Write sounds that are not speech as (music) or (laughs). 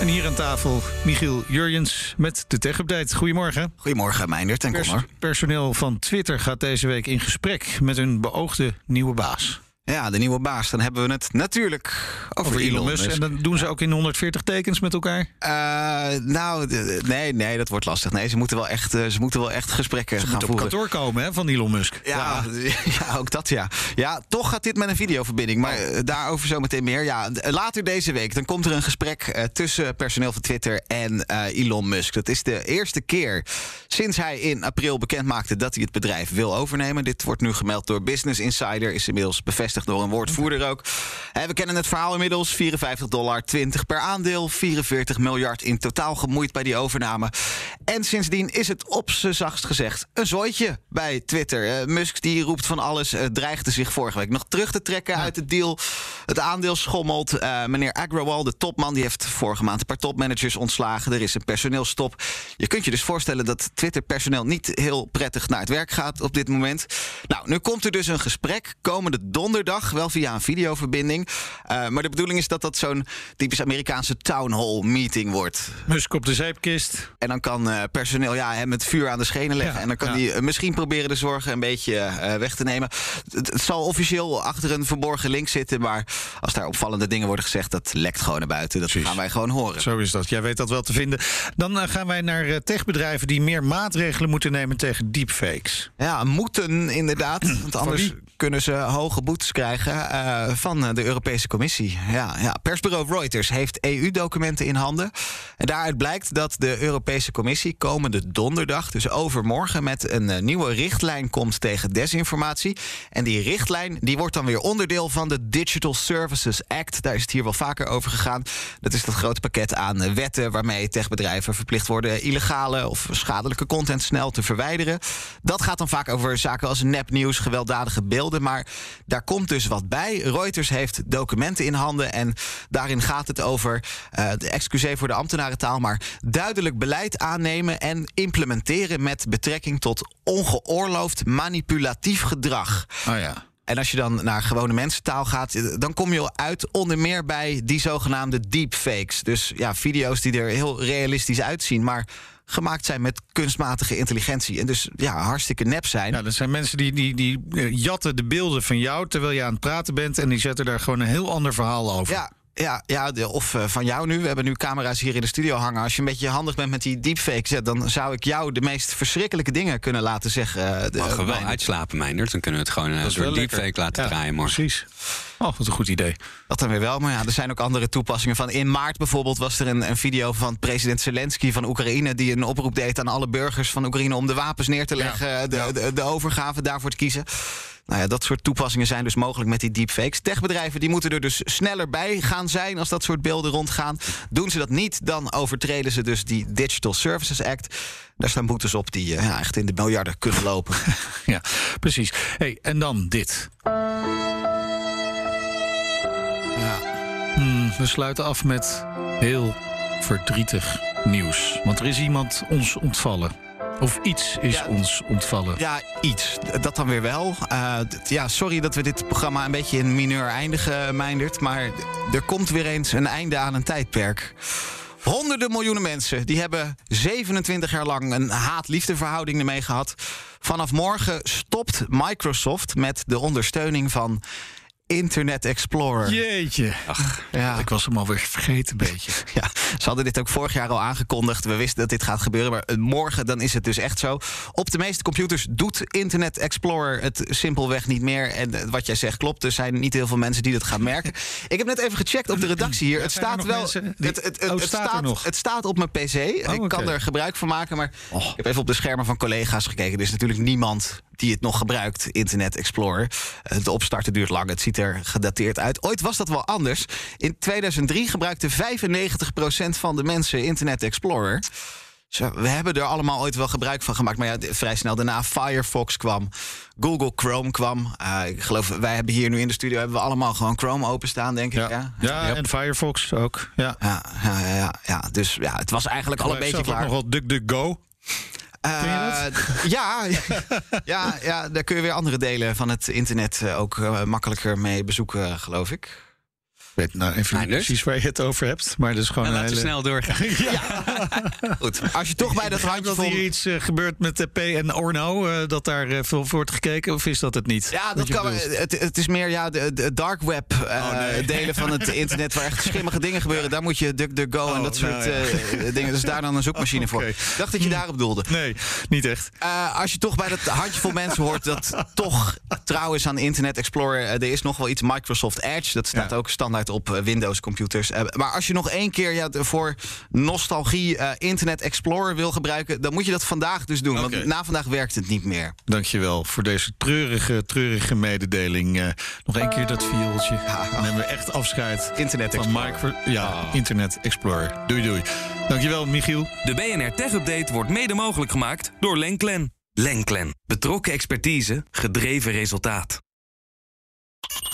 En hier aan tafel Michiel Jurjens met de Tech Update. Goedemorgen. Goedemorgen, Meindert en Pers- personeel van Twitter gaat deze week in gesprek met hun beoogde nieuwe baas. Ja, de nieuwe baas. Dan hebben we het natuurlijk over, Over Elon Musk. En dat doen ze ook in 140 tekens met elkaar. Eh, nou, nee, nee, dat wordt lastig. Nee, ze moeten wel echt, eh, ze moeten wel echt gesprekken Ze gaan moeten op voeren. kantoor komen hè, van Elon Musk. Ja, ja. (laughs) ook dat ja. Ja, toch gaat dit met een videoverbinding. Maar eh, daarover zometeen meer. Ja, later deze week dan komt er een gesprek tussen personeel van Twitter en Elon Musk. Dat is de eerste keer sinds hij in april bekend maakte dat hij het bedrijf wil overnemen. Dit wordt nu gemeld door Business Insider. Is inmiddels bevestigd door een woordvoerder ook. We kennen het verhaal inmiddels. 54 dollar, 20 per aandeel. 44 miljard in totaal gemoeid bij die overname. En sindsdien is het op z'n zachtst gezegd een zooitje bij Twitter. Eh, Musk die roept van alles, eh, dreigde zich vorige week nog terug te trekken uit het deal. Het aandeel schommelt. Eh, meneer Agrawal, de topman, die heeft vorige maand een paar topmanagers ontslagen. Er is een personeelstop. Je kunt je dus voorstellen dat Twitter-personeel niet heel prettig naar het werk gaat op dit moment. Nou, nu komt er dus een gesprek komende donderdag, wel via een videoverbinding. Eh, maar de bedoeling is dat dat zo'n typisch Amerikaanse town hall meeting wordt. Musk op de zeepkist. En dan kan eh, personeel ja, hem het vuur aan de schenen leggen. Ja, en dan kan ja. hij misschien proberen de zorgen een beetje weg te nemen. Het, het zal officieel achter een verborgen link zitten. Maar als daar opvallende dingen worden gezegd, dat lekt gewoon naar buiten. Dat Precies. gaan wij gewoon horen. Zo is dat. Jij weet dat wel te vinden. Dan eh, gaan wij naar eh, techbedrijven die meer maatregelen moeten nemen tegen deepfakes. Ja, moeten inderdaad. (clears throat) Want anders kunnen ze hoge boetes krijgen eh, van de Europese Commissie. Ja, ja. Persbureau Reuters heeft EU-documenten in handen. En daaruit blijkt dat de Europese Commissie komende donderdag, dus overmorgen, met een nieuwe richtlijn komt tegen desinformatie. En die richtlijn die wordt dan weer onderdeel van de Digital Services Act. Daar is het hier wel vaker over gegaan. Dat is dat grote pakket aan eh, wetten waarmee techbedrijven verplicht worden illegale of schadelijke content snel te verwijderen. Dat gaat dan vaak over zaken als nepnieuws, gewelddadige beelden. Maar daar komt dus wat bij. Reuters heeft documenten in handen en daarin gaat het over, de excuseer voor de ambtenarentaal, maar duidelijk beleid aannemen en implementeren met betrekking tot ongeoorloofd manipulatief gedrag. Oh ja. En als je dan naar gewone mensentaal gaat, eh, dan kom je al uit onder meer bij die zogenaamde deepfakes. Dus ja, video's die er heel realistisch uitzien, maar gemaakt zijn met kunstmatige intelligentie. En dus ja, hartstikke nep zijn. Ja, dat zijn mensen die, die, die eh, jatten de beelden van jou terwijl je aan het praten bent. En die zetten daar gewoon een heel ander verhaal over. Ja, ja, ja de- of eh, van jou nu. We hebben nu camera's hier in de studio hangen. Als je een beetje handig bent met die deepfake zet... dan zou ik jou de meest verschrikkelijke dingen kunnen laten zeggen. eh, de- Mogen we wel mijn- uitslapen, Meindert. Dan kunnen we het gewoon eh, een soort lekker. deepfake laten Ja, draaien morgen. Precies. Oh, wat een goed idee. Dat dan weer wel. Maar ja, er zijn ook andere toepassingen van. In maart bijvoorbeeld was er een, een video van president Zelensky van Oekraïne... die een oproep deed aan alle burgers van Oekraïne... om de wapens neer te leggen, de, de, de overgave daarvoor te kiezen. Nou ja, dat soort toepassingen zijn dus mogelijk met die deepfakes. Techbedrijven die moeten er dus sneller bij gaan zijn... als dat soort beelden rondgaan. Doen ze dat niet, dan overtreden ze dus die Digital Services Act. Daar staan boetes op die eh, ja, echt in de miljarden kunnen lopen. (laughs) Ja, precies. Hey, en dan dit. Hmm, we sluiten af met heel verdrietig nieuws. Want er is iemand ons ontvallen. Of iets is Ja. ons ontvallen. Ja, iets. Dat dan weer wel. Eh, ja, sorry dat we dit programma een beetje in mineur eindigen, Meindert. Maar er komt weer eens een einde aan een tijdperk. Honderden miljoenen mensen die hebben 27 jaar lang een haat-liefdeverhouding ermee gehad. Vanaf morgen stopt Microsoft met de ondersteuning van Internet Explorer. Jeetje. Ja. Ik was hem alweer vergeten een beetje. (laughs) Ja, ze hadden dit ook vorig jaar al aangekondigd. We wisten dat dit gaat gebeuren, maar eh, morgen dan is het dus echt zo. Op de meeste computers doet Internet Explorer het simpelweg niet meer. En eh, wat jij zegt klopt, er zijn niet heel veel mensen die dat gaan merken. (laughs) Ik heb net even gecheckt op de redactie hier. Ja, Het staat wel. Het, het, het, Oh, het staat staat, nog? het staat op mijn PC. ik oké. kan er gebruik van maken, maar Oh. ik heb even op de schermen van collega's gekeken. Er is natuurlijk niemand die het nog gebruikt, Internet Explorer. Eh, Het opstarten duurt lang, het ziet er gedateerd uit. Ooit was dat wel anders. In 2003 gebruikte 95% van de mensen Internet Explorer. Zo, we hebben er allemaal ooit wel gebruik van gemaakt. Maar ja, vrij snel daarna Firefox kwam. Google Chrome kwam. Uh, ik geloof, wij hebben hier nu in de studio hebben we allemaal gewoon Chrome openstaan, denk ik. Ja, ja, ja en Firefox ook. Ja. Ja, ja, ja, ja, dus ja, het was eigenlijk al een beetje klaar. nog wel DuckDuckGo. Uh, ja, (laughs) ja, ja, daar kun je weer andere delen van het internet ook uh, makkelijker mee bezoeken, geloof ik weet nou even niet precies waar je het over hebt. Maar dus gewoon. Laten we snel doorgaan. (laughs) ja. Goed. Als je toch bij dat (laughs) handje dat hier iets uh, gebeurt met de P en Orno, uh, dat daar uh, veel voor wordt gekeken, of is dat het niet? Ja, dat kan. Het, het, is meer ja, de, de dark web oh, nee. (laughs) delen van het internet waar echt schimmige dingen gebeuren. Daar moet je DuckDuckGo oh, en dat soort nou, ja. dingen. Dus daar dan een zoekmachine okay. voor. Ik dacht dat je daarop doelde. Nee, niet echt. als je toch bij dat handjevol mensen hoort dat toch trouw is aan Internet Explorer, er is nog wel iets Microsoft Edge. Dat staat ook standaard op eh, Windows computers. Eh, maar als je nog één keer ja, voor nostalgie uh, Internet Explorer wil gebruiken, dan moet je dat vandaag dus doen. Want na vandaag werkt het niet meer. Dankjewel voor deze treurige, treurige mededeling. Uh, nog één keer dat viooltje. Ja, dan hebben we echt afscheid Internet van Micro ja, oh. Internet Explorer. Doei doei. Dankjewel Michiel. De BNR Tech Update wordt mede mogelijk gemaakt door Lenklen. Lenklen. Betrokken expertise, gedreven resultaat.